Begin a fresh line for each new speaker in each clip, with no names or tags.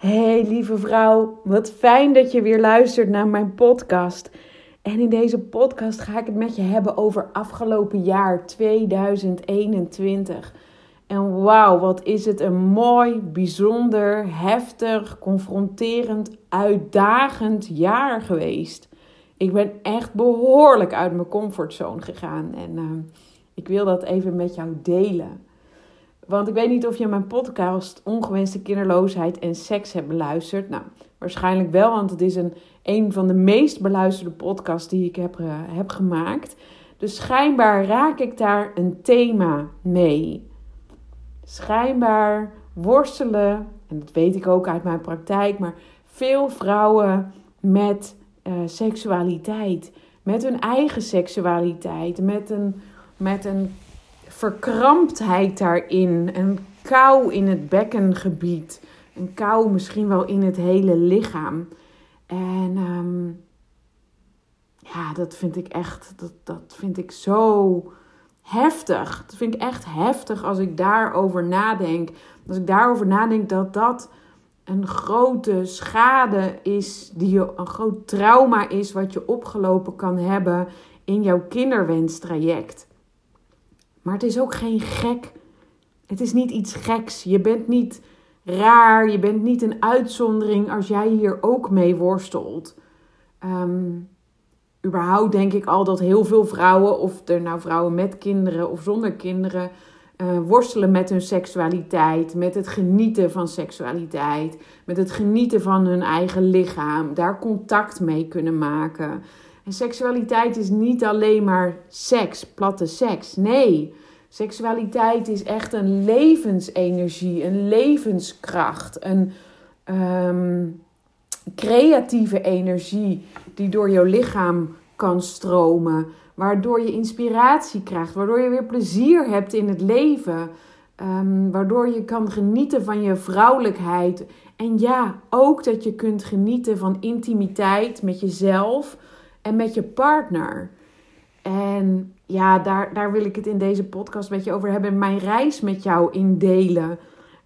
Hey lieve vrouw, wat fijn dat je weer luistert naar mijn podcast. En in deze podcast ga ik het met je hebben over afgelopen jaar 2021. En wauw, wat is het een mooi, bijzonder, heftig, confronterend, uitdagend jaar geweest. Ik ben echt behoorlijk uit mijn comfortzone gegaan en uh, ik wil dat even met jou delen. Want ik weet niet of je mijn podcast Ongewenste kinderloosheid en seks hebt beluisterd. Nou, waarschijnlijk wel, want het is een, een van de meest beluisterde podcasts die ik heb, uh, heb gemaakt. Dus schijnbaar raak ik daar een thema mee. Schijnbaar worstelen, en dat weet ik ook uit mijn praktijk, maar veel vrouwen met uh, seksualiteit. Met hun eigen seksualiteit. Met een, met een verkramptheid daarin. Een kou in het bekkengebied. Een kou misschien wel in het hele lichaam. En um, ja, dat vind ik echt, dat, dat vind ik zo heftig. Dat vind ik echt heftig als ik daarover nadenk. Als ik daarover nadenk dat dat een grote schade is, die je, een groot trauma is wat je opgelopen kan hebben in jouw kinderwenstraject. Maar het is ook geen gek. Het is niet iets geks. Je bent niet raar. Je bent niet een uitzondering als jij hier ook mee worstelt. Um, überhaupt denk ik al dat heel veel vrouwen, of er nou vrouwen met kinderen of zonder kinderen, uh, worstelen met hun seksualiteit, met het genieten van seksualiteit, met het genieten van hun eigen lichaam, daar contact mee kunnen maken. En seksualiteit is niet alleen maar seks, platte seks. Nee, seksualiteit is echt een levensenergie, een levenskracht, een um, creatieve energie die door jouw lichaam kan stromen. Waardoor je inspiratie krijgt, waardoor je weer plezier hebt in het leven. Um, waardoor je kan genieten van je vrouwelijkheid. En ja, ook dat je kunt genieten van intimiteit met jezelf en met je partner. En ja, daar, daar wil ik het in deze podcast met je over hebben. Mijn reis met jou indelen.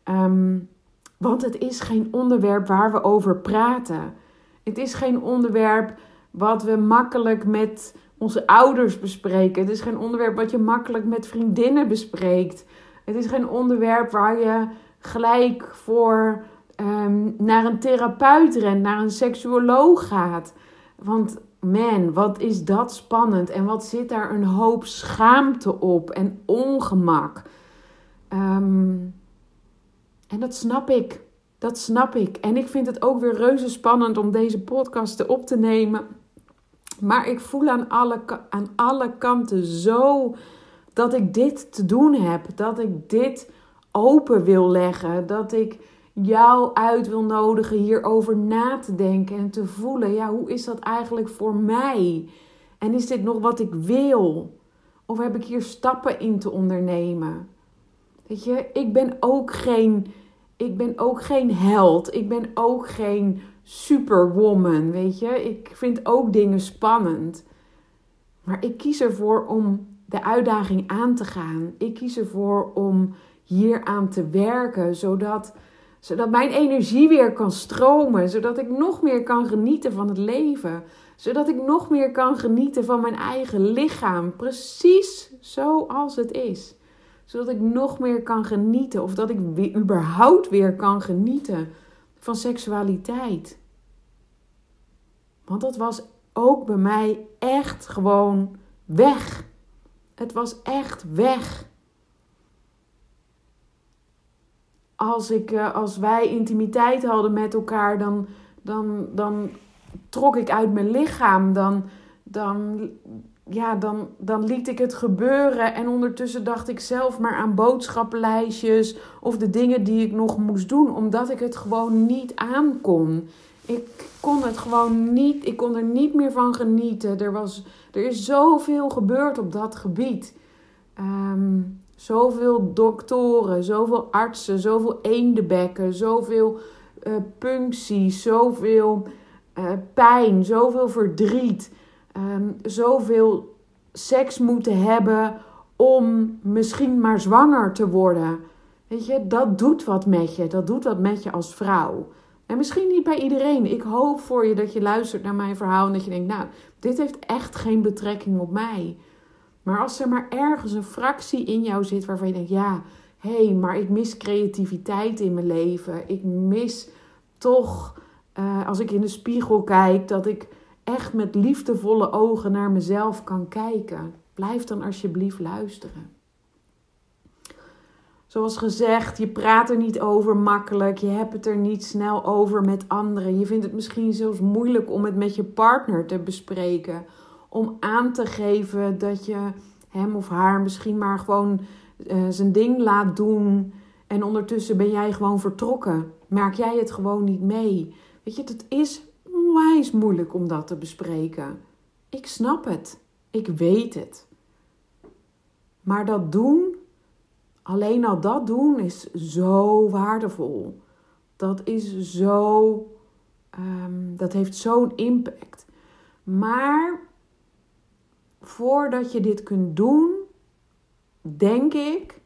Um, want het is geen onderwerp waar we over praten. Het is geen onderwerp wat we makkelijk met onze ouders bespreken. Het is geen onderwerp wat je makkelijk met vriendinnen bespreekt. Het is geen onderwerp waar je gelijk voor um, naar een therapeut rent, naar een seksuoloog gaat. Want man, wat is dat spannend en wat zit daar een hoop schaamte op en ongemak. Um, en dat snap ik. Dat snap ik. En ik vind het ook weer reuze spannend om deze podcast op te nemen. Maar ik voel aan alle, aan alle kanten zo dat ik dit te doen heb. Dat ik dit open wil leggen. Dat ik jou uit wil nodigen hierover na te denken en te voelen. Ja, hoe is dat eigenlijk voor mij? En is dit nog wat ik wil? Of heb ik hier stappen in te ondernemen? Weet je, ik ben ook geen, ik ben ook geen held. Ik ben ook geen superwoman, weet je. Ik vind ook dingen spannend. Maar ik kies ervoor om de uitdaging aan te gaan. Ik kies ervoor om hier aan te werken, zodat, zodat mijn energie weer kan stromen. Zodat ik nog meer kan genieten van het leven. Zodat ik nog meer kan genieten van mijn eigen lichaam. Precies zoals het is. Zodat ik nog meer kan genieten. Of dat ik überhaupt weer kan genieten van seksualiteit. Want dat was ook bij mij echt gewoon weg. Het was echt weg. Als, ik, eh, als wij intimiteit hadden met elkaar, dan, dan, dan trok ik uit mijn lichaam. Dan, dan, ja, dan, dan liet ik het gebeuren. En ondertussen dacht ik zelf maar aan boodschappenlijstjes of de dingen die ik nog moest doen, omdat ik het gewoon niet aankon. Ik kon het gewoon niet, ik kon er niet meer van genieten. Er, was, er is zoveel gebeurd op dat gebied. Um, zoveel doktoren, zoveel artsen, zoveel eendenbekken, zoveel uh, puncties, zoveel uh, pijn, zoveel verdriet, um, zoveel seks moeten hebben om misschien maar zwanger te worden. Weet je, dat doet wat met je. Dat doet wat met je als vrouw. En misschien niet bij iedereen. Ik hoop voor je dat je luistert naar mijn verhaal en dat je denkt, nou, dit heeft echt geen betrekking op mij. Maar als er maar ergens een fractie in jou zit waarvan je denkt, ja, hé, hey, maar ik mis creativiteit in mijn leven. Ik mis toch, uh, als ik in de spiegel kijk, dat ik echt met liefdevolle ogen naar mezelf kan kijken. Blijf dan alsjeblieft luisteren. Zoals gezegd, je praat er niet over makkelijk. Je hebt het er niet snel over met anderen. Je vindt het misschien zelfs moeilijk om het met je partner te bespreken. Om aan te geven dat je hem of haar misschien maar gewoon uh, zijn ding laat doen. En ondertussen ben jij gewoon vertrokken. Merk jij het gewoon niet mee. Weet je, het is onwijs moeilijk om dat te bespreken. Ik snap het. Ik weet het. Maar dat doen Alleen al dat doen is zo waardevol. Dat is zo. Um, dat heeft zo'n impact. Maar voordat je dit kunt doen, denk ik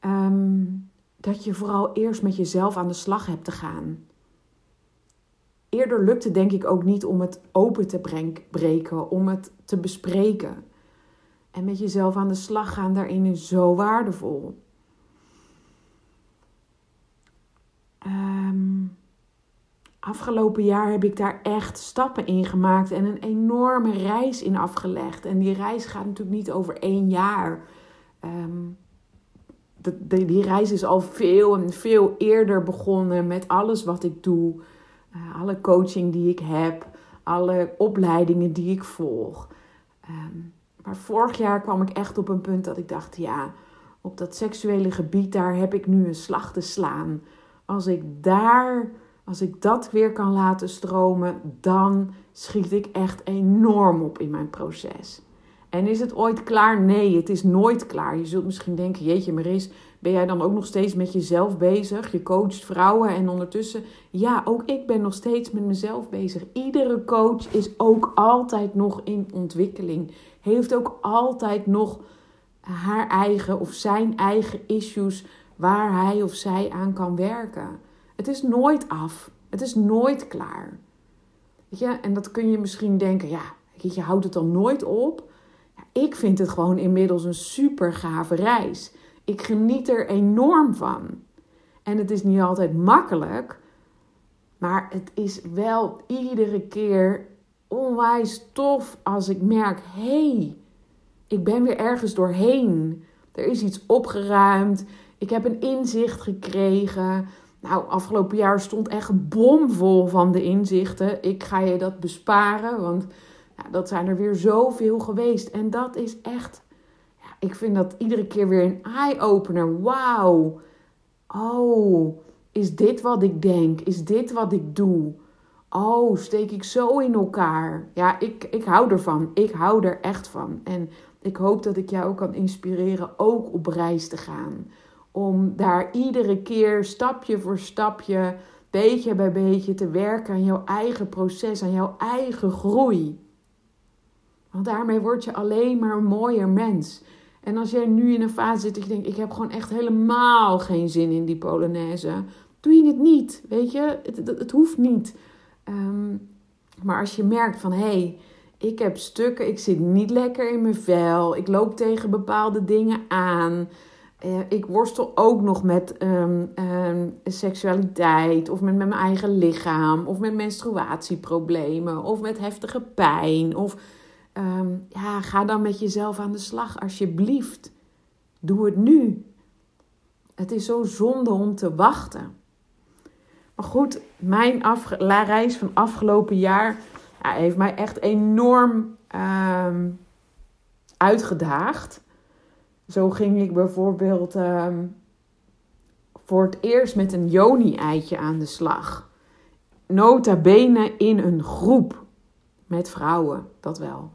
um, dat je vooral eerst met jezelf aan de slag hebt te gaan. Eerder lukt het denk ik ook niet om het open te breken, om het te bespreken. En met jezelf aan de slag gaan daarin is zo waardevol. Um, afgelopen jaar heb ik daar echt stappen in gemaakt en een enorme reis in afgelegd. En die reis gaat natuurlijk niet over één jaar. De, die reis is al veel en veel eerder begonnen met alles wat ik doe. Uh, alle coaching die ik heb, alle opleidingen die ik volg. Um, maar vorig jaar kwam ik echt op een punt dat ik dacht: ja, op dat seksuele gebied, daar heb ik nu een slag te slaan. Als ik daar, als ik dat weer kan laten stromen, dan schiet ik echt enorm op in mijn proces. En is het ooit klaar? Nee, het is nooit klaar. Je zult misschien denken: jeetje, Maris, ben jij dan ook nog steeds met jezelf bezig? Je coacht vrouwen en ondertussen, ja, ook ik ben nog steeds met mezelf bezig. Iedere coach is ook altijd nog in ontwikkeling heeft ook altijd nog haar eigen of zijn eigen issues waar hij of zij aan kan werken. Het is nooit af. Het is nooit klaar. Weet je? En dat kun je misschien denken, ja, je houdt het dan nooit op. Ja, ik vind het gewoon inmiddels een super gave reis. Ik geniet er enorm van. En het is niet altijd makkelijk, maar het is wel iedere keer onwijs tof als ik merk: hé, hey, ik ben weer ergens doorheen. Er is iets opgeruimd. Ik heb een inzicht gekregen. Nou, afgelopen jaar stond echt bomvol van de inzichten. Ik ga je dat besparen, want ja, dat zijn er weer zoveel geweest. En dat is echt, ja, ik vind dat iedere keer weer een eye-opener. Wauw. Oh, is dit wat ik denk? Is dit wat ik doe? Oh, steek ik zo in elkaar. Ja, ik, ik hou ervan. Ik hou er echt van. En ik hoop dat ik jou kan inspireren ook op reis te gaan. Om daar iedere keer stapje voor stapje, beetje bij beetje te werken aan jouw eigen proces, aan jouw eigen groei. Want daarmee word je alleen maar een mooier mens. En als jij nu in een fase zit dat je denkt: ik heb gewoon echt helemaal geen zin in die Polonaise, doe je het niet. Weet je, het, het, hoeft niet. Ehm, maar als je merkt van hé, hey, ik heb stukken, ik zit niet lekker in mijn vel, ik loop tegen bepaalde dingen aan. Uh, ik worstel ook nog met um, um, seksualiteit, of met, met mijn eigen lichaam, of met menstruatieproblemen, of met heftige pijn. Of ja, ga dan met jezelf aan de slag, alsjeblieft. Doe het nu. Het is zo zonde om te wachten. Maar goed, mijn reis van afgelopen jaar ja, heeft mij echt enorm ehm, uitgedaagd. Zo ging ik bijvoorbeeld ehm, voor het eerst met een Joni-eitje aan de slag. Nota bene in een groep met vrouwen, dat wel.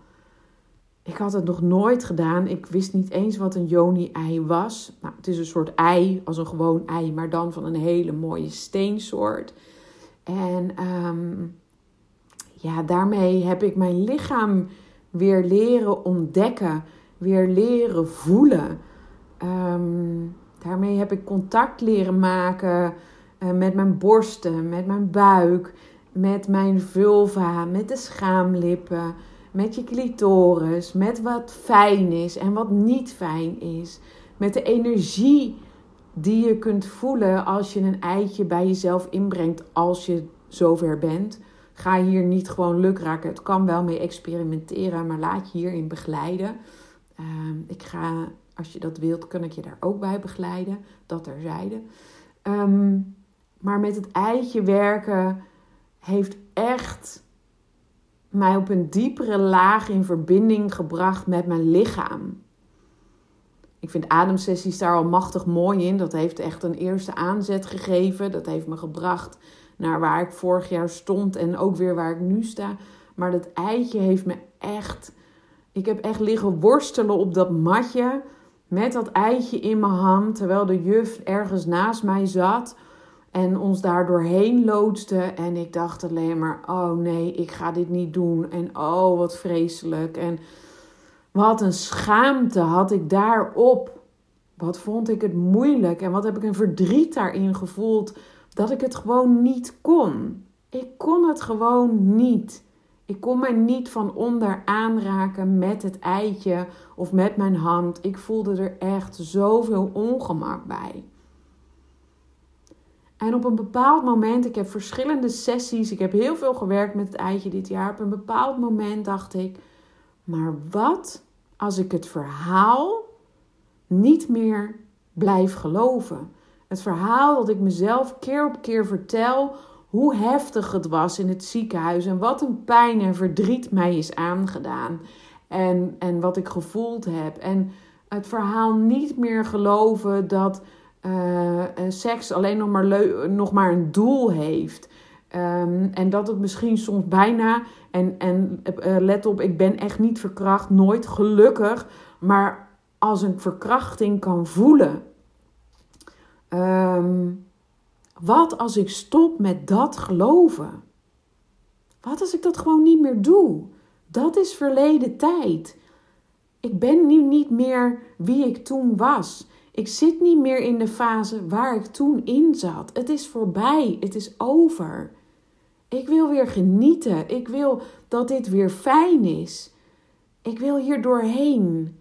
Ik had het nog nooit gedaan. Ik wist niet eens wat een Joni-ei was. Nou, het is een soort ei, als een gewoon ei, maar dan van een hele mooie steensoort. En ehm, ja, daarmee heb ik mijn lichaam weer leren ontdekken, weer leren voelen. Ehm, daarmee heb ik contact leren maken uh, met mijn borsten, met mijn buik, met mijn vulva, met de schaamlippen, met je clitoris, met wat fijn is en wat niet fijn is, met de energie die je kunt voelen als je een eitje bij jezelf inbrengt als je zover bent. Ga hier niet gewoon lukraken. Het kan wel mee experimenteren, maar laat je hierin begeleiden. Ehm, ik ga, als je dat wilt, kan ik je daar ook bij begeleiden. Dat terzijde. Um, maar met het eitje werken heeft echt mij op een diepere laag in verbinding gebracht met mijn lichaam. Ik vind ademsessies daar al machtig mooi in. Dat heeft echt een eerste aanzet gegeven. Dat heeft me gebracht naar waar ik vorig jaar stond en ook weer waar ik nu sta. Maar dat eitje heeft me echt. Ik heb echt liggen worstelen op dat matje. Met dat eitje in mijn hand. Terwijl de juf ergens naast mij zat. En ons daar doorheen loodste. En ik dacht alleen maar: oh nee, ik ga dit niet doen. En oh, wat vreselijk. En wat een schaamte had ik daarop. Wat vond ik het moeilijk. En wat heb ik een verdriet daarin gevoeld dat ik het gewoon niet kon. Ik kon het gewoon niet. Ik kon mij niet van onder aanraken met het eitje of met mijn hand. Ik voelde er echt zoveel ongemak bij. En op een bepaald moment, ik heb verschillende sessies, ik heb heel veel gewerkt met het eitje dit jaar. Op een bepaald moment dacht ik, maar wat als ik het verhaal niet meer blijf geloven? Het verhaal dat ik mezelf keer op keer vertel hoe heftig het was in het ziekenhuis en wat een pijn en verdriet mij is aangedaan en, en wat ik gevoeld heb. En het verhaal niet meer geloven dat uh, seks alleen nog maar, nog maar een doel heeft. Um, en dat het misschien soms bijna, en, en uh, let op, ik ben echt niet verkracht, nooit gelukkig, maar als een verkrachting kan voelen. Um, wat als ik stop met dat geloven? Wat als ik dat gewoon niet meer doe? Dat is verleden tijd. Ik ben nu niet meer wie ik toen was. Ik zit niet meer in de fase waar ik toen in zat. Het is voorbij. Het is over. Ik wil weer genieten. Ik wil dat dit weer fijn is. Ik wil hier doorheen.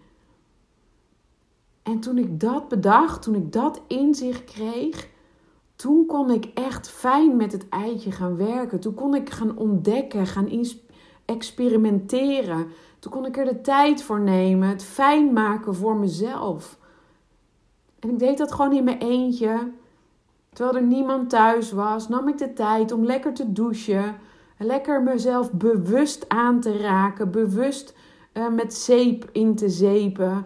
En toen ik dat bedacht, toen ik dat inzicht kreeg, toen kon ik echt fijn met het eitje gaan werken. Toen kon ik gaan ontdekken, gaan experimenteren. Toen kon ik er de tijd voor nemen, het fijn maken voor mezelf. En ik deed dat gewoon in mijn eentje. Terwijl er niemand thuis was, nam ik de tijd om lekker te douchen. Lekker mezelf bewust aan te raken, bewust uh, met zeep in te zeepen.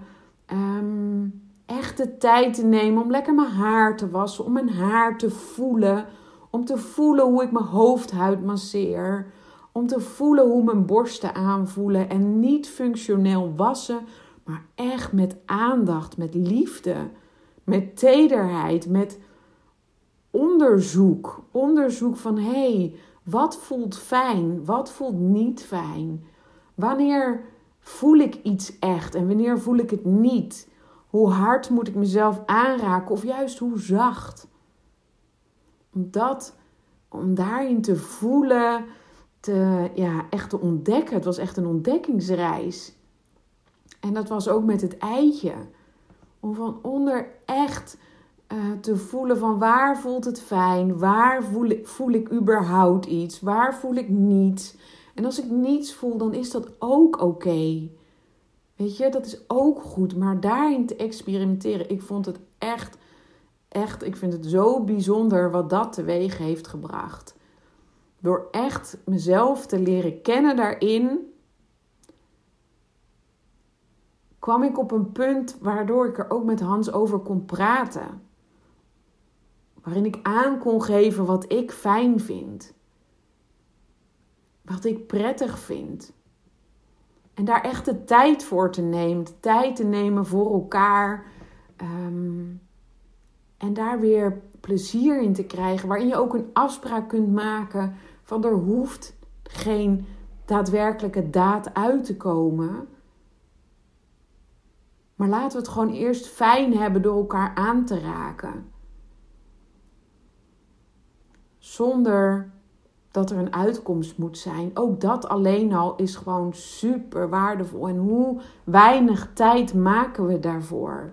Um, echt de tijd te nemen om lekker mijn haar te wassen, om mijn haar te voelen, om te voelen hoe ik mijn hoofdhuid masseer, om te voelen hoe mijn borsten aanvoelen en niet functioneel wassen, maar echt met aandacht, met liefde, met tederheid, met onderzoek, onderzoek van hé, hey, wat voelt fijn, wat voelt niet fijn? Wanneer voel ik iets echt en wanneer voel ik het niet? Hoe hard moet ik mezelf aanraken of juist hoe zacht? Om dat, om daarin te voelen, te, ja, echt te ontdekken. Het was echt een ontdekkingsreis. En dat was ook met het eitje. Om van onder echt uh, te voelen van waar voelt het fijn? Waar voel ik, voel ik überhaupt iets? Waar voel ik niets? En als ik niets voel, dan is dat ook oké. Weet je, dat is ook goed. Maar daarin te experimenteren, ik vond het echt, echt, ik vind het zo bijzonder wat dat teweeg heeft gebracht. Door echt mezelf te leren kennen daarin, kwam ik op een punt waardoor ik er ook met Hans over kon praten. Waarin ik aan kon geven wat ik fijn vind. Wat ik prettig vind. En daar echt de tijd voor te nemen. De tijd te nemen voor elkaar. Ehm, en daar weer plezier in te krijgen. Waarin je ook een afspraak kunt maken van er hoeft geen daadwerkelijke daad uit te komen. Maar laten we het gewoon eerst fijn hebben door elkaar aan te raken. zonder dat er een uitkomst moet zijn. Ook dat alleen al is gewoon super waardevol. En hoe weinig tijd maken we daarvoor?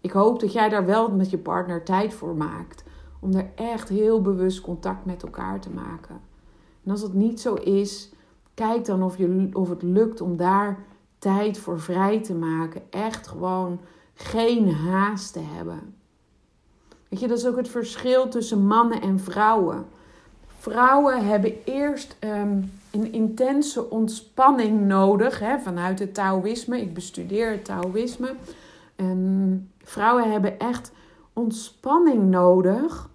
Ik hoop dat jij daar wel met je partner tijd voor maakt. Om er echt heel bewust contact met elkaar te maken. En als dat niet zo is, kijk dan of, je, of het lukt om daar tijd voor vrij te maken. Echt gewoon geen haast te hebben. Weet je, dat is ook het verschil tussen mannen en vrouwen. Vrouwen hebben eerst um, een intense ontspanning nodig hè, vanuit het Taoïsme. Ik bestudeer het Taoïsme. En vrouwen hebben echt ontspanning nodig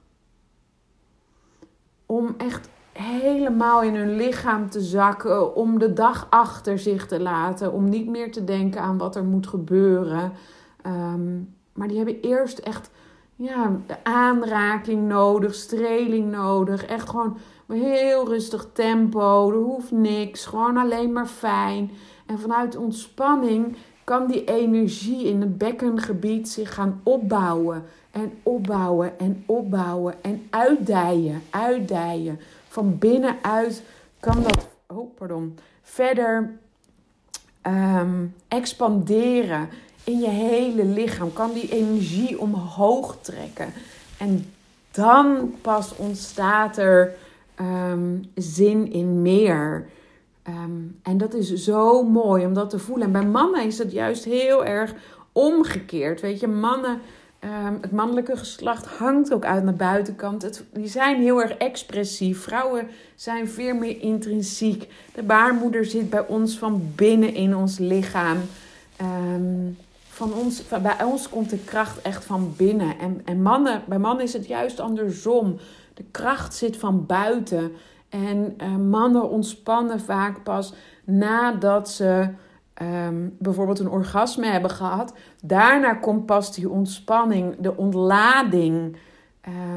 om echt helemaal in hun lichaam te zakken, om de dag achter zich te laten, om niet meer te denken aan wat er moet gebeuren. Ehm, maar die hebben eerst echt ja, aanraking nodig, streling nodig. Echt gewoon heel rustig tempo. Er hoeft niks. Gewoon alleen maar fijn. En vanuit ontspanning kan die energie in het bekkengebied zich gaan opbouwen. En opbouwen en opbouwen en uitdijen. Uitdijen. Van binnenuit kan dat oh, pardon, verder ehm, expanderen in je hele lichaam. Kan die energie omhoog trekken. En dan pas ontstaat er ehm, zin in meer. Ehm, en dat is zo mooi om dat te voelen. En bij mannen is het juist heel erg omgekeerd. Weet je, mannen, um, het mannelijke geslacht hangt ook uit naar buitenkant. Het, die zijn heel erg expressief. Vrouwen zijn veel meer intrinsiek. De baarmoeder zit bij ons van binnen in ons lichaam. Van ons, bij ons komt de kracht echt van binnen. En, en mannen, bij mannen is het juist andersom. De kracht zit van buiten. En uh, mannen ontspannen vaak pas nadat ze um, bijvoorbeeld een orgasme hebben gehad. Daarna komt pas die ontspanning, de ontlading.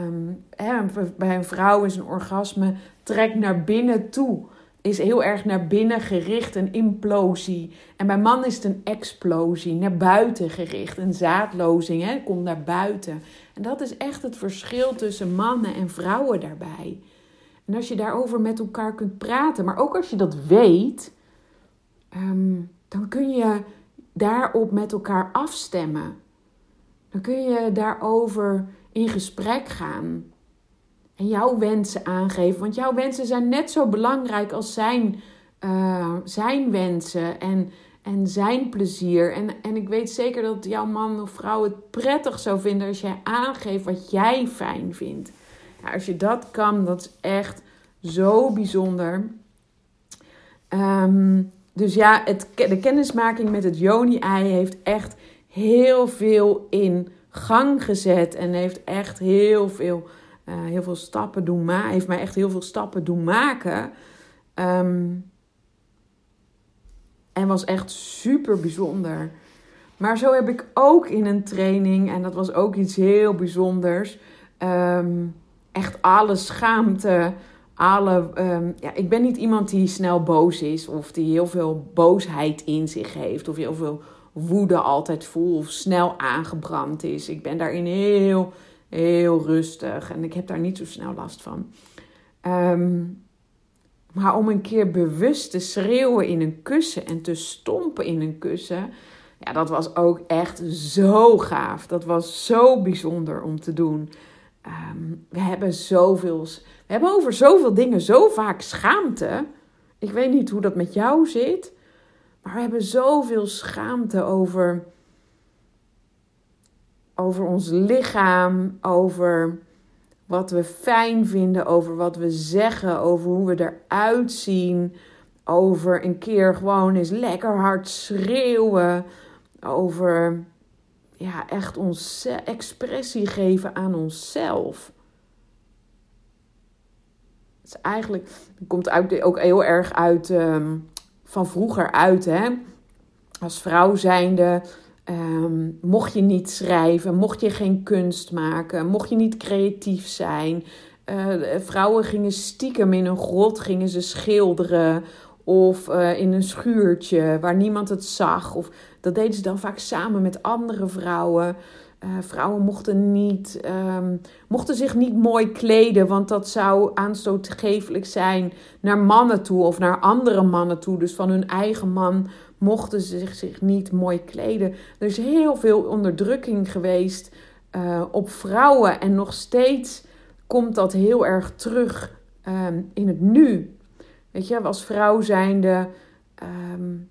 Um, hè, bij een vrouw is een orgasme trekt naar binnen toe is heel erg naar binnen gericht, een implosie. En bij man is het een explosie, naar buiten gericht, een zaadlozing, hè, komt naar buiten. En dat is echt het verschil tussen mannen en vrouwen daarbij. En als je daarover met elkaar kunt praten, maar ook als je dat weet, ehm, dan kun je daarop met elkaar afstemmen. Dan kun je daarover in gesprek gaan en jouw wensen aangeven. Want jouw wensen zijn net zo belangrijk als zijn, uh, zijn wensen en, en zijn plezier. En, en ik weet zeker dat jouw man of vrouw het prettig zou vinden als jij aangeeft wat jij fijn vindt. Ja, als je dat kan, dat is echt zo bijzonder. Um, dus ja, het, de kennismaking met het Joni-ei heeft echt heel veel in gang gezet. En heeft echt heel veel uh, heel veel stappen doen maken. Heeft mij echt heel veel stappen doen maken. Um, en was echt super bijzonder. Maar zo heb ik ook in een training, en dat was ook iets heel bijzonders. Um, echt alle schaamte. Alle, um, ja, ik ben niet iemand die snel boos is. Of die heel veel boosheid in zich heeft. Of heel veel woede altijd voelt. Of snel aangebrand is. Ik ben daarin heel heel rustig en ik heb daar niet zo snel last van. Ehm, maar om een keer bewust te schreeuwen in een kussen en te stompen in een kussen, ja, dat was ook echt zo gaaf. Dat was zo bijzonder om te doen. Ehm, we hebben zoveel, we hebben over zoveel dingen zo vaak schaamte. Ik weet niet hoe dat met jou zit, maar we hebben zoveel schaamte over over ons lichaam, over wat we fijn vinden, over wat we zeggen, over hoe we eruit zien, over een keer gewoon eens lekker hard schreeuwen, over ja, echt ons expressie geven aan onszelf. Het is eigenlijk, het komt ook heel erg uit um, van vroeger uit, hè. Als vrouw zijnde Ehm, mocht je niet schrijven, mocht je geen kunst maken, mocht je niet creatief zijn. Uh, vrouwen gingen stiekem in een grot, gingen ze schilderen. Of uh, in een schuurtje waar niemand het zag. Of dat deden ze dan vaak samen met andere vrouwen. Uh, vrouwen mochten, niet, um, mochten zich niet mooi kleden, want dat zou aanstootgevelijk zijn naar mannen toe of naar andere mannen toe. Dus van hun eigen man mochten ze zich, zich niet mooi kleden. Er is heel veel onderdrukking geweest uh, op vrouwen en nog steeds komt dat heel erg terug um, in het nu. Weet je, als vrouw zijnde. Um,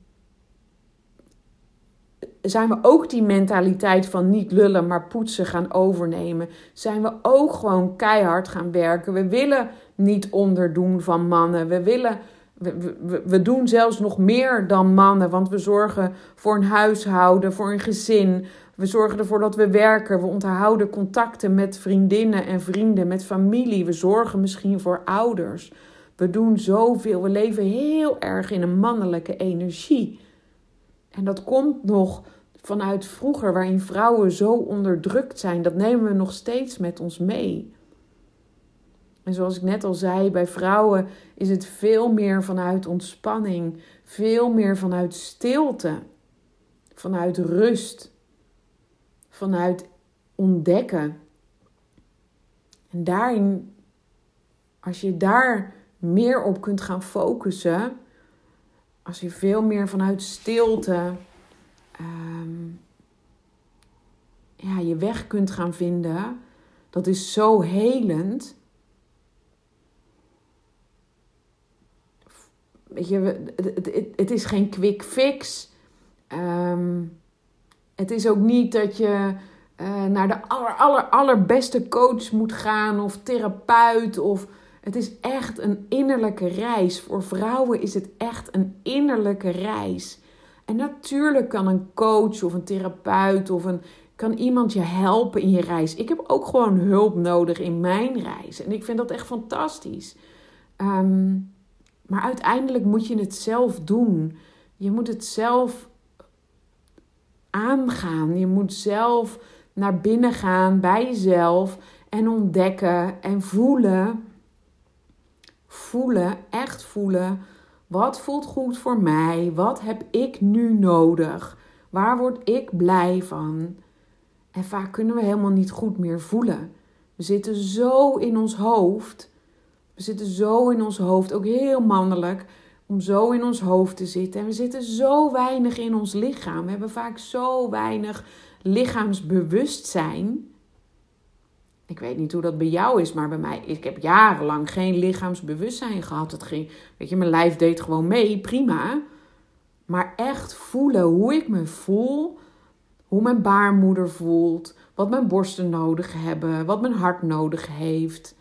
zijn we ook die mentaliteit van niet lullen, maar poetsen gaan overnemen? Zijn we ook gewoon keihard gaan werken? We willen niet onderdoen van mannen. We willen. We, we, doen zelfs nog meer dan mannen, want we zorgen voor een huishouden, voor een gezin. We zorgen ervoor dat we werken. We onderhouden contacten met vriendinnen en vrienden, met familie. We zorgen misschien voor ouders. We doen zoveel. We leven heel erg in een mannelijke energie. En dat komt nog vanuit vroeger, waarin vrouwen zo onderdrukt zijn. Dat nemen we nog steeds met ons mee. En zoals ik net al zei, bij vrouwen is het veel meer vanuit ontspanning, veel meer vanuit stilte, vanuit rust, vanuit ontdekken. En daarin, als je daar meer op kunt gaan focussen, als je veel meer vanuit stilte um, ja, je weg kunt gaan vinden, dat is zo helend. Weet je, het, is geen quick fix. Um, het is ook niet dat je uh, naar de aller, aller, allerbeste coach moet gaan of therapeut. Of, het is echt een innerlijke reis. Voor vrouwen is het echt een innerlijke reis. En natuurlijk kan een coach of een therapeut of een, kan iemand je helpen in je reis. Ik heb ook gewoon hulp nodig in mijn reis. En ik vind dat echt fantastisch. Um, maar uiteindelijk moet je het zelf doen. Je moet het zelf aangaan. Je moet zelf naar binnen gaan bij jezelf en ontdekken en voelen. Voelen, echt voelen. Wat voelt goed voor mij? Wat heb ik nu nodig? Waar word ik blij van? En vaak kunnen we helemaal niet goed meer voelen. We zitten zo in ons hoofd. We zitten zo in ons hoofd, ook heel mannelijk om zo in ons hoofd te zitten. En we zitten zo weinig in ons lichaam. We hebben vaak zo weinig lichaamsbewustzijn. Ik weet niet hoe dat bij jou is, maar bij mij, ik heb jarenlang geen lichaamsbewustzijn gehad. Het ging, weet je, mijn lijf deed gewoon mee, prima. Maar echt voelen hoe ik me voel, hoe mijn baarmoeder voelt, wat mijn borsten nodig hebben, wat mijn hart nodig heeft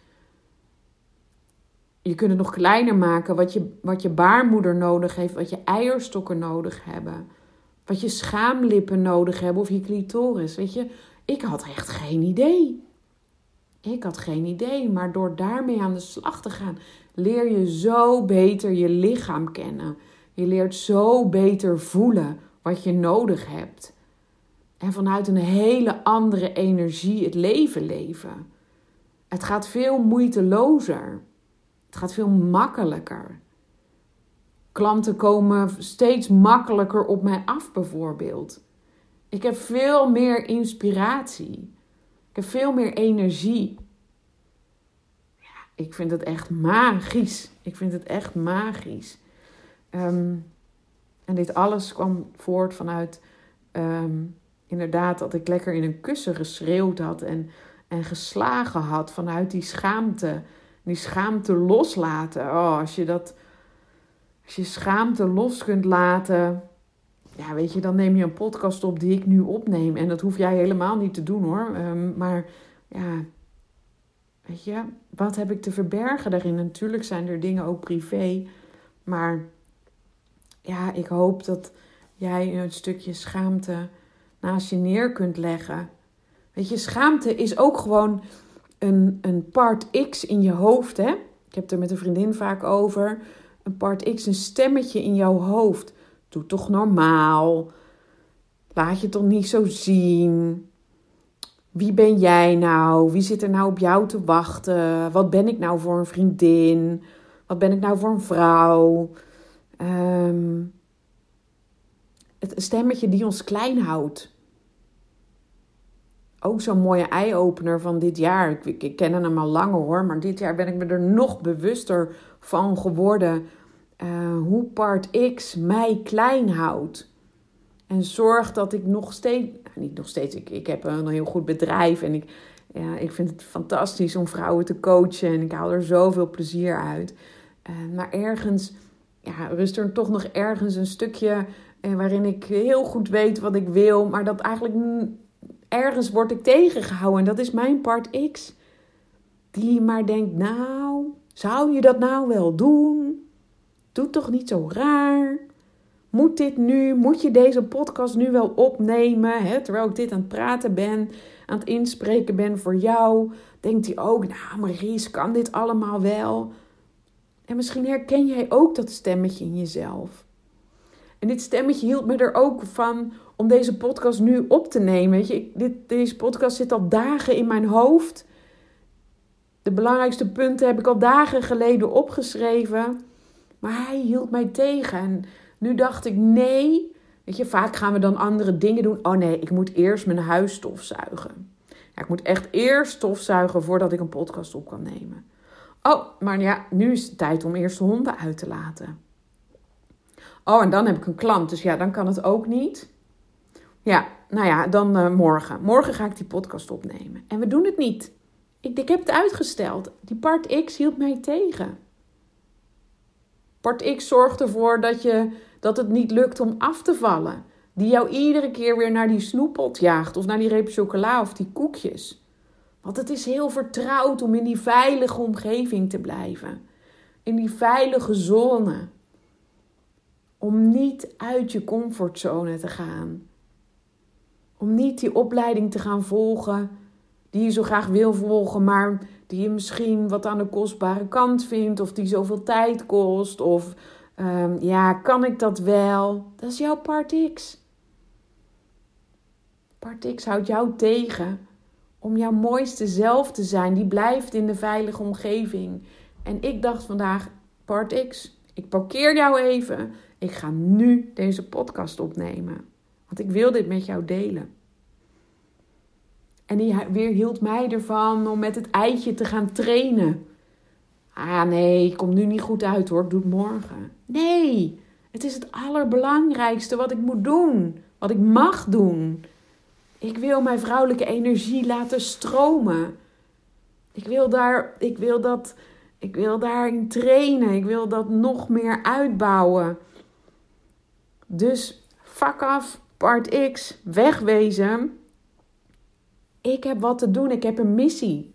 je kunt het nog kleiner maken wat je, wat je baarmoeder nodig heeft, wat je eierstokken nodig hebben, wat je schaamlippen nodig hebben of je clitoris. Weet je, ik had echt geen idee. Ik had geen idee, maar door daarmee aan de slag te gaan, leer je zo beter je lichaam kennen. Je leert zo beter voelen wat je nodig hebt. En vanuit een hele andere energie het leven leven. Het gaat veel moeitelozer. Het gaat veel makkelijker. Klanten komen steeds makkelijker op mij af, bijvoorbeeld. Ik heb veel meer inspiratie. Ik heb veel meer energie. Ja, ik vind het echt magisch. Ik vind het echt magisch. Ehm, en dit alles kwam voort vanuit ehm, inderdaad dat ik lekker in een kussen geschreeuwd had en, en geslagen had vanuit die schaamte die schaamte loslaten. Oh, als je dat. Als je schaamte los kunt laten. Ja, weet je, dan neem je een podcast op die ik nu opneem. En dat hoef jij helemaal niet te doen hoor. Um, maar ja, weet je, wat heb ik te verbergen daarin? Natuurlijk zijn er dingen ook privé. Maar ja, ik hoop dat jij een stukje schaamte naast je neer kunt leggen. Weet je, schaamte is ook gewoon een, een part X in je hoofd. Hè? Ik heb het er met een vriendin vaak over. Een part X, een stemmetje in jouw hoofd. Doe toch normaal. Laat je toch niet zo zien. Wie ben jij nou? Wie zit er nou op jou te wachten? Wat ben ik nou voor een vriendin? Wat ben ik nou voor een vrouw? Um, het stemmetje die ons klein houdt. Ook zo'n mooie eye-opener van dit jaar. Ik, ik, ken hem al langer hoor, maar dit jaar ben ik me er nog bewuster van geworden. Uh, hoe part X mij klein houdt. En zorgt dat ik nog steeds, nou, niet nog steeds, ik, ik heb een heel goed bedrijf en ik, ja, ik vind het fantastisch om vrouwen te coachen en ik haal er zoveel plezier uit. Uh, maar ergens ja, rust er toch nog ergens een stukje uh, waarin ik heel goed weet wat ik wil, maar dat eigenlijk ergens word ik tegengehouden. En dat is mijn part X. Die maar denkt, nou, zou je dat nou wel doen? Doe toch niet zo raar. Moet dit nu, moet je deze podcast nu wel opnemen? Hè? Terwijl ik dit aan het praten ben, aan het inspreken ben voor jou. Denkt hij ook, nou Maries, kan dit allemaal wel? En misschien herken jij ook dat stemmetje in jezelf. En dit stemmetje hield me er ook van om deze podcast nu op te nemen. Weet je, dit, deze podcast zit al dagen in mijn hoofd. De belangrijkste punten heb ik al dagen geleden opgeschreven. Maar hij hield mij tegen. En nu dacht ik, nee. Weet je, vaak gaan we dan andere dingen doen. Oh nee, ik moet eerst mijn huis stofzuigen. Ja, ik moet echt eerst stofzuigen voordat ik een podcast op kan nemen. Oh, maar ja, nu is het tijd om eerst de honden uit te laten. Oh, en dan heb ik een klant, dus ja, dan kan het ook niet. Ja, nou ja, dan uh, morgen. Morgen ga ik die podcast opnemen. En we doen het niet. Ik, ik heb het uitgesteld. Die part X hield mij tegen. Part X zorgt ervoor dat, je, dat het niet lukt om af te vallen. Die jou iedere keer weer naar die snoeppot jaagt. Of naar die reep chocola of die koekjes. Want het is heel vertrouwd om in die veilige omgeving te blijven. In die veilige zone. Om niet uit je comfortzone te gaan. Om niet die opleiding te gaan volgen die je zo graag wil volgen, maar die je misschien wat aan de kostbare kant vindt, of die zoveel tijd kost, of um, ja, kan ik dat wel? Dat is jouw part X. Part X houdt jou tegen om jouw mooiste zelf te zijn. Die blijft in de veilige omgeving. En ik dacht vandaag, part X, ik parkeer jou even. Ik ga nu deze podcast opnemen. Want ik wil dit met jou delen. En die weerhield mij ervan om met het eitje te gaan trainen. Ah nee, ik kom nu niet goed uit hoor, ik doe het morgen. Nee, het is het allerbelangrijkste wat ik moet doen. Wat ik mag doen. Ik wil mijn vrouwelijke energie laten stromen. Ik wil, daar, ik wil, dat, ik wil daarin trainen. Ik wil dat nog meer uitbouwen. Dus fuck af, part X, wegwezen. Ik heb wat te doen, ik heb een missie.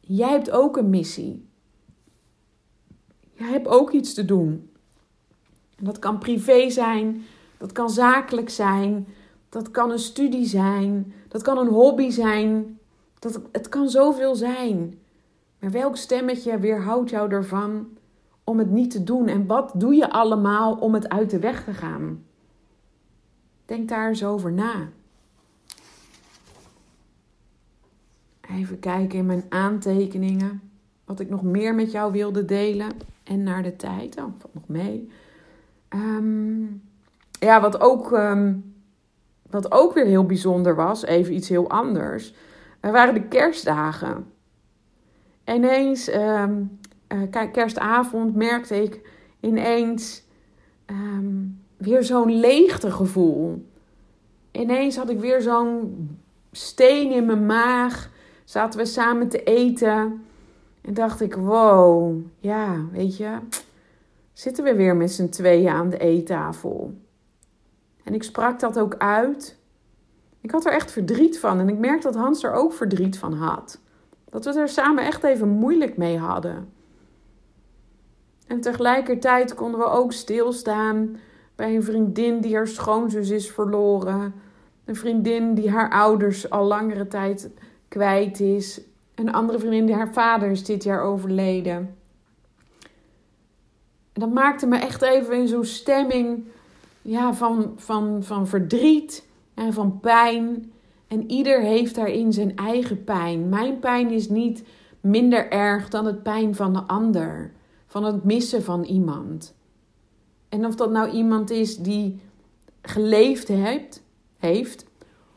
Jij hebt ook een missie. Jij hebt ook iets te doen. En dat kan privé zijn, dat kan zakelijk zijn, dat kan een studie zijn, dat kan een hobby zijn. Dat, het kan zoveel zijn. Maar welk stemmetje weerhoudt jou ervan om het niet te doen? En wat doe je allemaal om het uit de weg te gaan? Denk daar eens over na. Even kijken in mijn aantekeningen. Wat ik nog meer met jou wilde delen. En naar de tijd. Oh, valt nog mee. Ehm, ja, wat ook, um, wat ook weer heel bijzonder was. Even iets heel anders. Er waren de kerstdagen. Ineens, um, uh, kerstavond, merkte ik ineens weer zo'n leegtegevoel. Ineens had ik weer zo'n steen in mijn maag zaten we samen te eten. En dacht ik, wow, ja, weet je, zitten we weer met z'n tweeën aan de eettafel. En ik sprak dat ook uit. Ik had er echt verdriet van en ik merkte dat Hans er ook verdriet van had. Dat we er samen echt even moeilijk mee hadden. En tegelijkertijd konden we ook stilstaan bij een vriendin die haar schoonzus is verloren. Een vriendin die haar ouders al langere tijd kwijt is. Een andere vriendin, haar vader is dit jaar overleden. En dat maakte me echt even in zo'n stemming ja, van, van, van verdriet en van pijn. En ieder heeft daarin zijn eigen pijn. Mijn pijn is niet minder erg dan het pijn van de ander. Van het missen van iemand. En of dat nou iemand is die geleefd heeft, heeft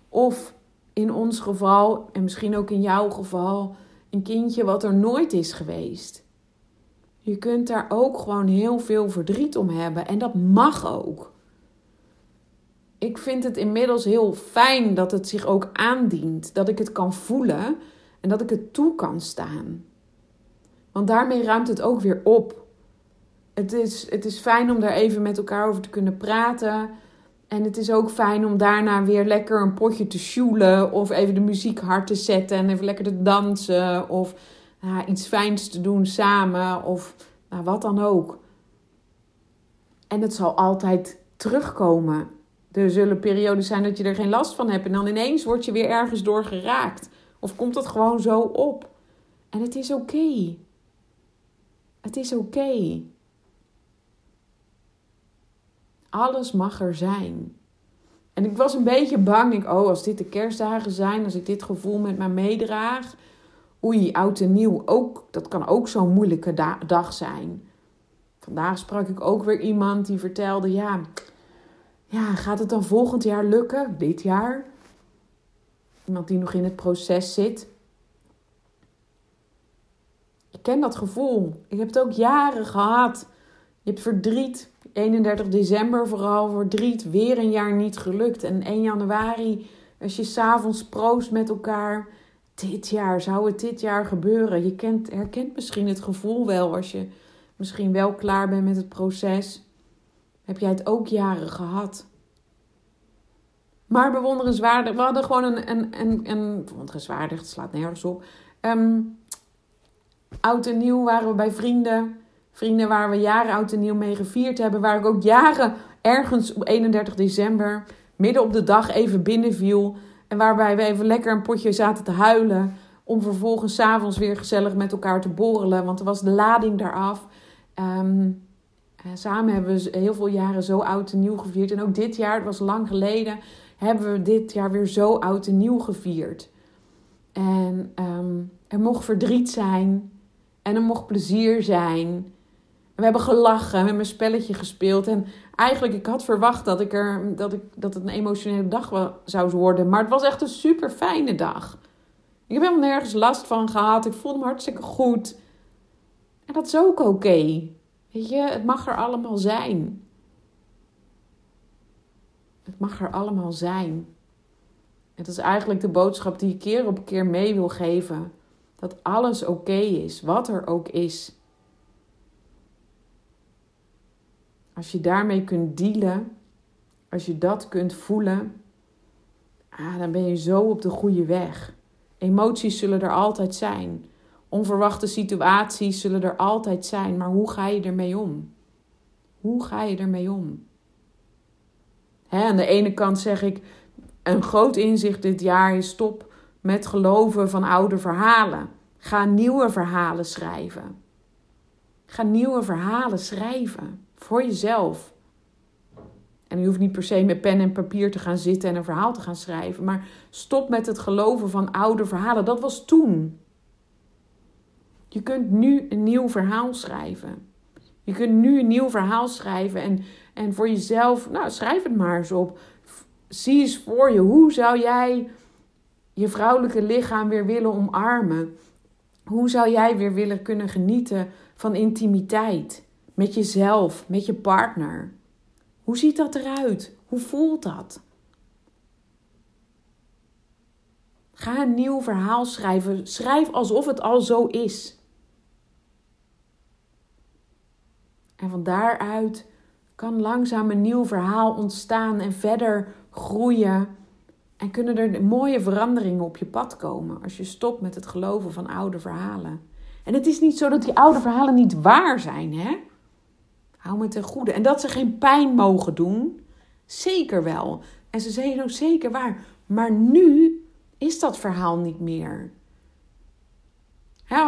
of in ons geval, en misschien ook in jouw geval, een kindje wat er nooit is geweest. Je kunt daar ook gewoon heel veel verdriet om hebben en dat mag ook. Ik vind het inmiddels heel fijn dat het zich ook aandient, dat ik het kan voelen en dat ik het toe kan staan. Want daarmee ruimt het ook weer op. Het is, het is fijn om daar even met elkaar over te kunnen praten. En het is ook fijn om daarna weer lekker een potje te sjoelen. Of even de muziek hard te zetten en even lekker te dansen. Of iets fijns te doen samen. Of nou, wat dan ook. En het zal altijd terugkomen. Er zullen periodes zijn dat je er geen last van hebt. En dan ineens word je weer ergens door geraakt. Of komt het gewoon zo op. En het is oké. Het is oké. Alles mag er zijn. En ik was een beetje bang. Ik, oh, als dit de kerstdagen zijn, als ik dit gevoel met mij meedraag. Oei, oud en nieuw, ook, dat kan ook zo'n moeilijke dag zijn. Vandaag sprak ik ook weer iemand die vertelde: ja, ja, gaat het dan volgend jaar lukken? Dit jaar? Iemand die nog in het proces zit. Ik ken dat gevoel. Ik heb het ook jaren gehad. Je hebt verdriet. 31 december vooral verdriet. Weer een jaar niet gelukt. En 1 januari, als je s'avonds proost met elkaar. Dit jaar, zou het dit jaar gebeuren? Je kent, herkent misschien het gevoel wel als je misschien wel klaar bent met het proces. Heb jij het ook jaren gehad? Maar bewonderenswaardig. We hadden gewoon een. een, een, een bewonderenswaardig, het slaat nergens op. Um, oud en nieuw waren we bij vrienden. Vrienden waar we jaren oud en nieuw mee gevierd hebben. Waar ik ook jaren ergens op 31 december. midden op de dag even binnenviel. En waarbij we even lekker een potje zaten te huilen. Om vervolgens s'avonds weer gezellig met elkaar te borrelen. Want er was de lading daaraf. Um, samen hebben we heel veel jaren zo oud en nieuw gevierd. En ook dit jaar, het was lang geleden hebben we dit jaar weer zo oud en nieuw gevierd. En ehm, er mocht verdriet zijn. En er mocht plezier zijn. We hebben gelachen, we hebben een spelletje gespeeld. En eigenlijk, ik had verwacht dat, ik er, dat, ik, dat het een emotionele dag zou worden. Maar het was echt een super fijne dag. Ik heb helemaal nergens last van gehad. Ik voelde me hartstikke goed. En dat is ook oké. Weet je, het mag er allemaal zijn. Het mag er allemaal zijn. Het is eigenlijk de boodschap die ik keer op keer mee wil geven. Dat alles oké is, wat er ook is. Als je daarmee kunt dealen, als je dat kunt voelen, ah, dan ben je zo op de goede weg. Emoties zullen er altijd zijn. Onverwachte situaties zullen er altijd zijn. Maar hoe ga je ermee om? Hoe ga je ermee om? Hè, aan de ene kant zeg ik, een groot inzicht dit jaar is stop met geloven van oude verhalen. Ga nieuwe verhalen schrijven. Ga nieuwe verhalen schrijven voor jezelf. En je hoeft niet per se met pen en papier te gaan zitten en een verhaal te gaan schrijven. Maar stop met het geloven van oude verhalen. Dat was toen. Je kunt nu een nieuw verhaal schrijven. Je kunt nu een nieuw verhaal schrijven en, en voor jezelf, nou schrijf het maar eens op. Zie eens voor je, hoe zou jij je vrouwelijke lichaam weer willen omarmen? Hoe zou jij weer willen kunnen genieten van intimiteit met jezelf, met je partner? Hoe ziet dat eruit? Hoe voelt dat? Ga een nieuw verhaal schrijven. Schrijf alsof het al zo is. En van daaruit kan langzaam een nieuw verhaal ontstaan en verder groeien. En kunnen er mooie veranderingen op je pad komen als je stopt met het geloven van oude verhalen. En het is niet zo dat die oude verhalen niet waar zijn, hè? Hou me ten goede. En dat ze geen pijn mogen doen, zeker wel. En ze zeggen ook zeker waar. Maar nu is dat verhaal niet meer.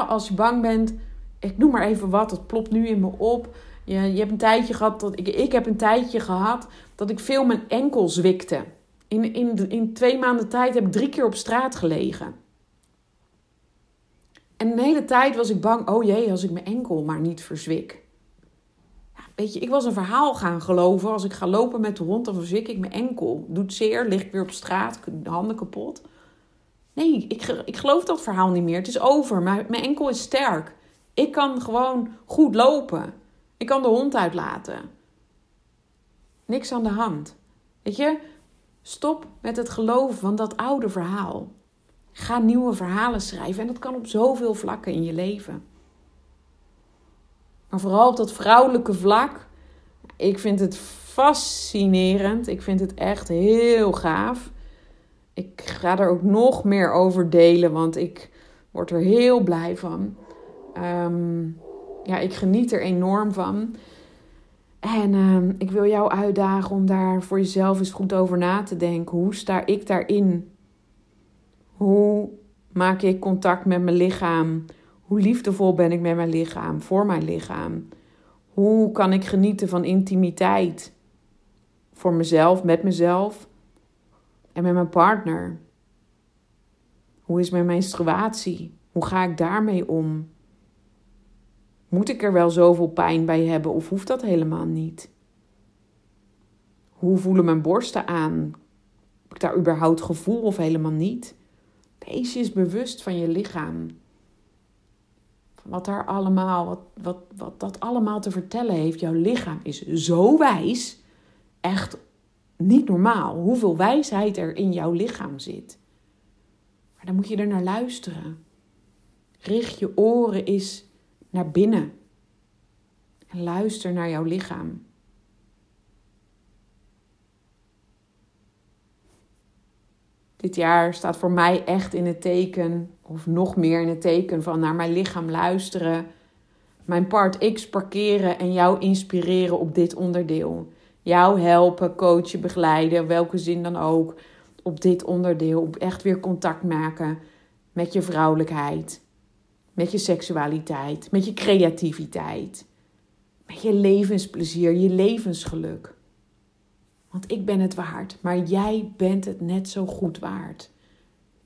als je bang bent, ik noem maar even wat, het plopt nu in me op. Je, je hebt een tijdje gehad dat ik, ik heb een tijdje gehad dat ik veel mijn enkel zwikte. In, in, in twee maanden tijd heb ik drie keer op straat gelegen. En de hele tijd was ik bang, oh jee, als ik mijn enkel maar niet verzwik. Ja, weet je, ik was een verhaal gaan geloven. Als ik ga lopen met de hond, dan verzwik ik mijn enkel. Doet zeer, lig ik weer op straat, handen kapot. Nee, ik, ik geloof dat verhaal niet meer. Het is over. Mijn, mijn enkel is sterk. Ik kan gewoon goed lopen. Ik kan de hond uitlaten. Niks aan de hand. Weet je, stop met het geloven van dat oude verhaal. Ga nieuwe verhalen schrijven en dat kan op zoveel vlakken in je leven. Maar vooral op dat vrouwelijke vlak. Ik vind het fascinerend. Ik vind het echt heel gaaf. Ik ga er ook nog meer over delen, want ik word er heel blij van. Ehm, ja, ik geniet er enorm van. En ehm, ik wil jou uitdagen om daar voor jezelf eens goed over na te denken. Hoe sta ik daarin? Hoe maak ik contact met mijn lichaam? Hoe liefdevol ben ik met mijn lichaam, voor mijn lichaam? Hoe kan ik genieten van intimiteit? Voor mezelf, met mezelf en met mijn partner? Hoe is mijn menstruatie? Hoe ga ik daarmee om? Moet ik er wel zoveel pijn bij hebben of hoeft dat helemaal niet? Hoe voelen mijn borsten aan? Heb ik daar überhaupt gevoel of helemaal niet? Wees je eens bewust van je lichaam. Wat daar allemaal, wat, wat, wat dat allemaal te vertellen heeft. Jouw lichaam is zo wijs. Echt niet normaal. Hoeveel wijsheid er in jouw lichaam zit. Maar dan moet je er naar luisteren. Richt je oren eens naar binnen. En luister naar jouw lichaam. Dit jaar staat voor mij echt in het teken, of nog meer in het teken van naar mijn lichaam luisteren. Mijn part X parkeren en jou inspireren op dit onderdeel. Jou helpen, coachen, begeleiden, welke zin dan ook. Op dit onderdeel. Op echt weer contact maken met je vrouwelijkheid. Met je seksualiteit. Met je creativiteit. Met je levensplezier, je levensgeluk. Want ik ben het waard, maar jij bent het net zo goed waard.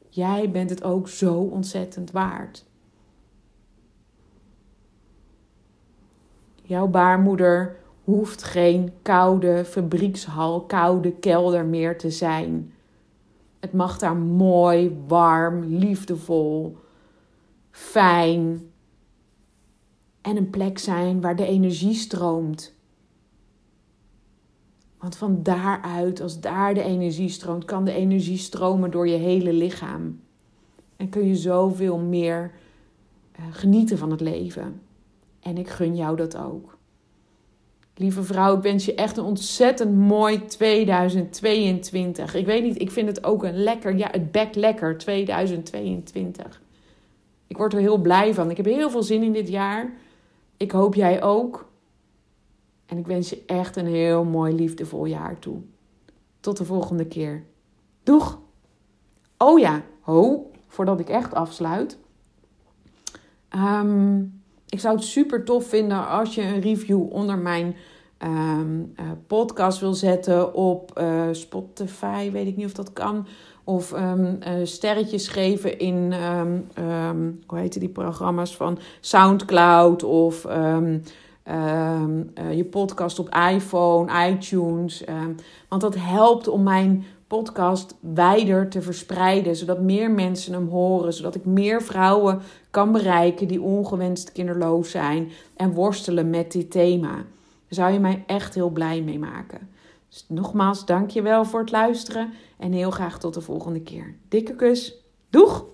Jij bent het ook zo ontzettend waard. Jouw baarmoeder hoeft geen koude fabriekshal, koude kelder meer te zijn. Het mag daar mooi, warm, liefdevol, fijn en een plek zijn waar de energie stroomt. Want van daaruit, als daar de energie stroomt, kan de energie stromen door je hele lichaam. En kun je zoveel meer uh, genieten van het leven. En ik gun jou dat ook. Lieve vrouw, ik wens je echt een ontzettend mooi 2022. Ik weet niet, ik vind het ook een lekker, ja, het bek lekker 2022. Ik word er heel blij van. Ik heb heel veel zin in dit jaar. Ik hoop jij ook. En ik wens je echt een heel mooi, liefdevol jaar toe. Tot de volgende keer. Doeg! Oh ja, ho, voordat ik echt afsluit. Um, ik zou het super tof vinden als je een review onder mijn um, uh, podcast wil zetten op uh, Spotify. Weet ik niet of dat kan. Of um, uh, sterretjes geven in, hoe heet die programma's van Soundcloud of uh, je podcast op iPhone, iTunes. Want dat helpt om mijn podcast wijder te verspreiden, zodat meer mensen hem horen, zodat ik meer vrouwen kan bereiken die ongewenst kinderloos zijn en worstelen met dit thema. Daar zou je mij echt heel blij mee maken. Dus nogmaals, dank je wel voor het luisteren en heel graag tot de volgende keer. Dikke kus. Doeg!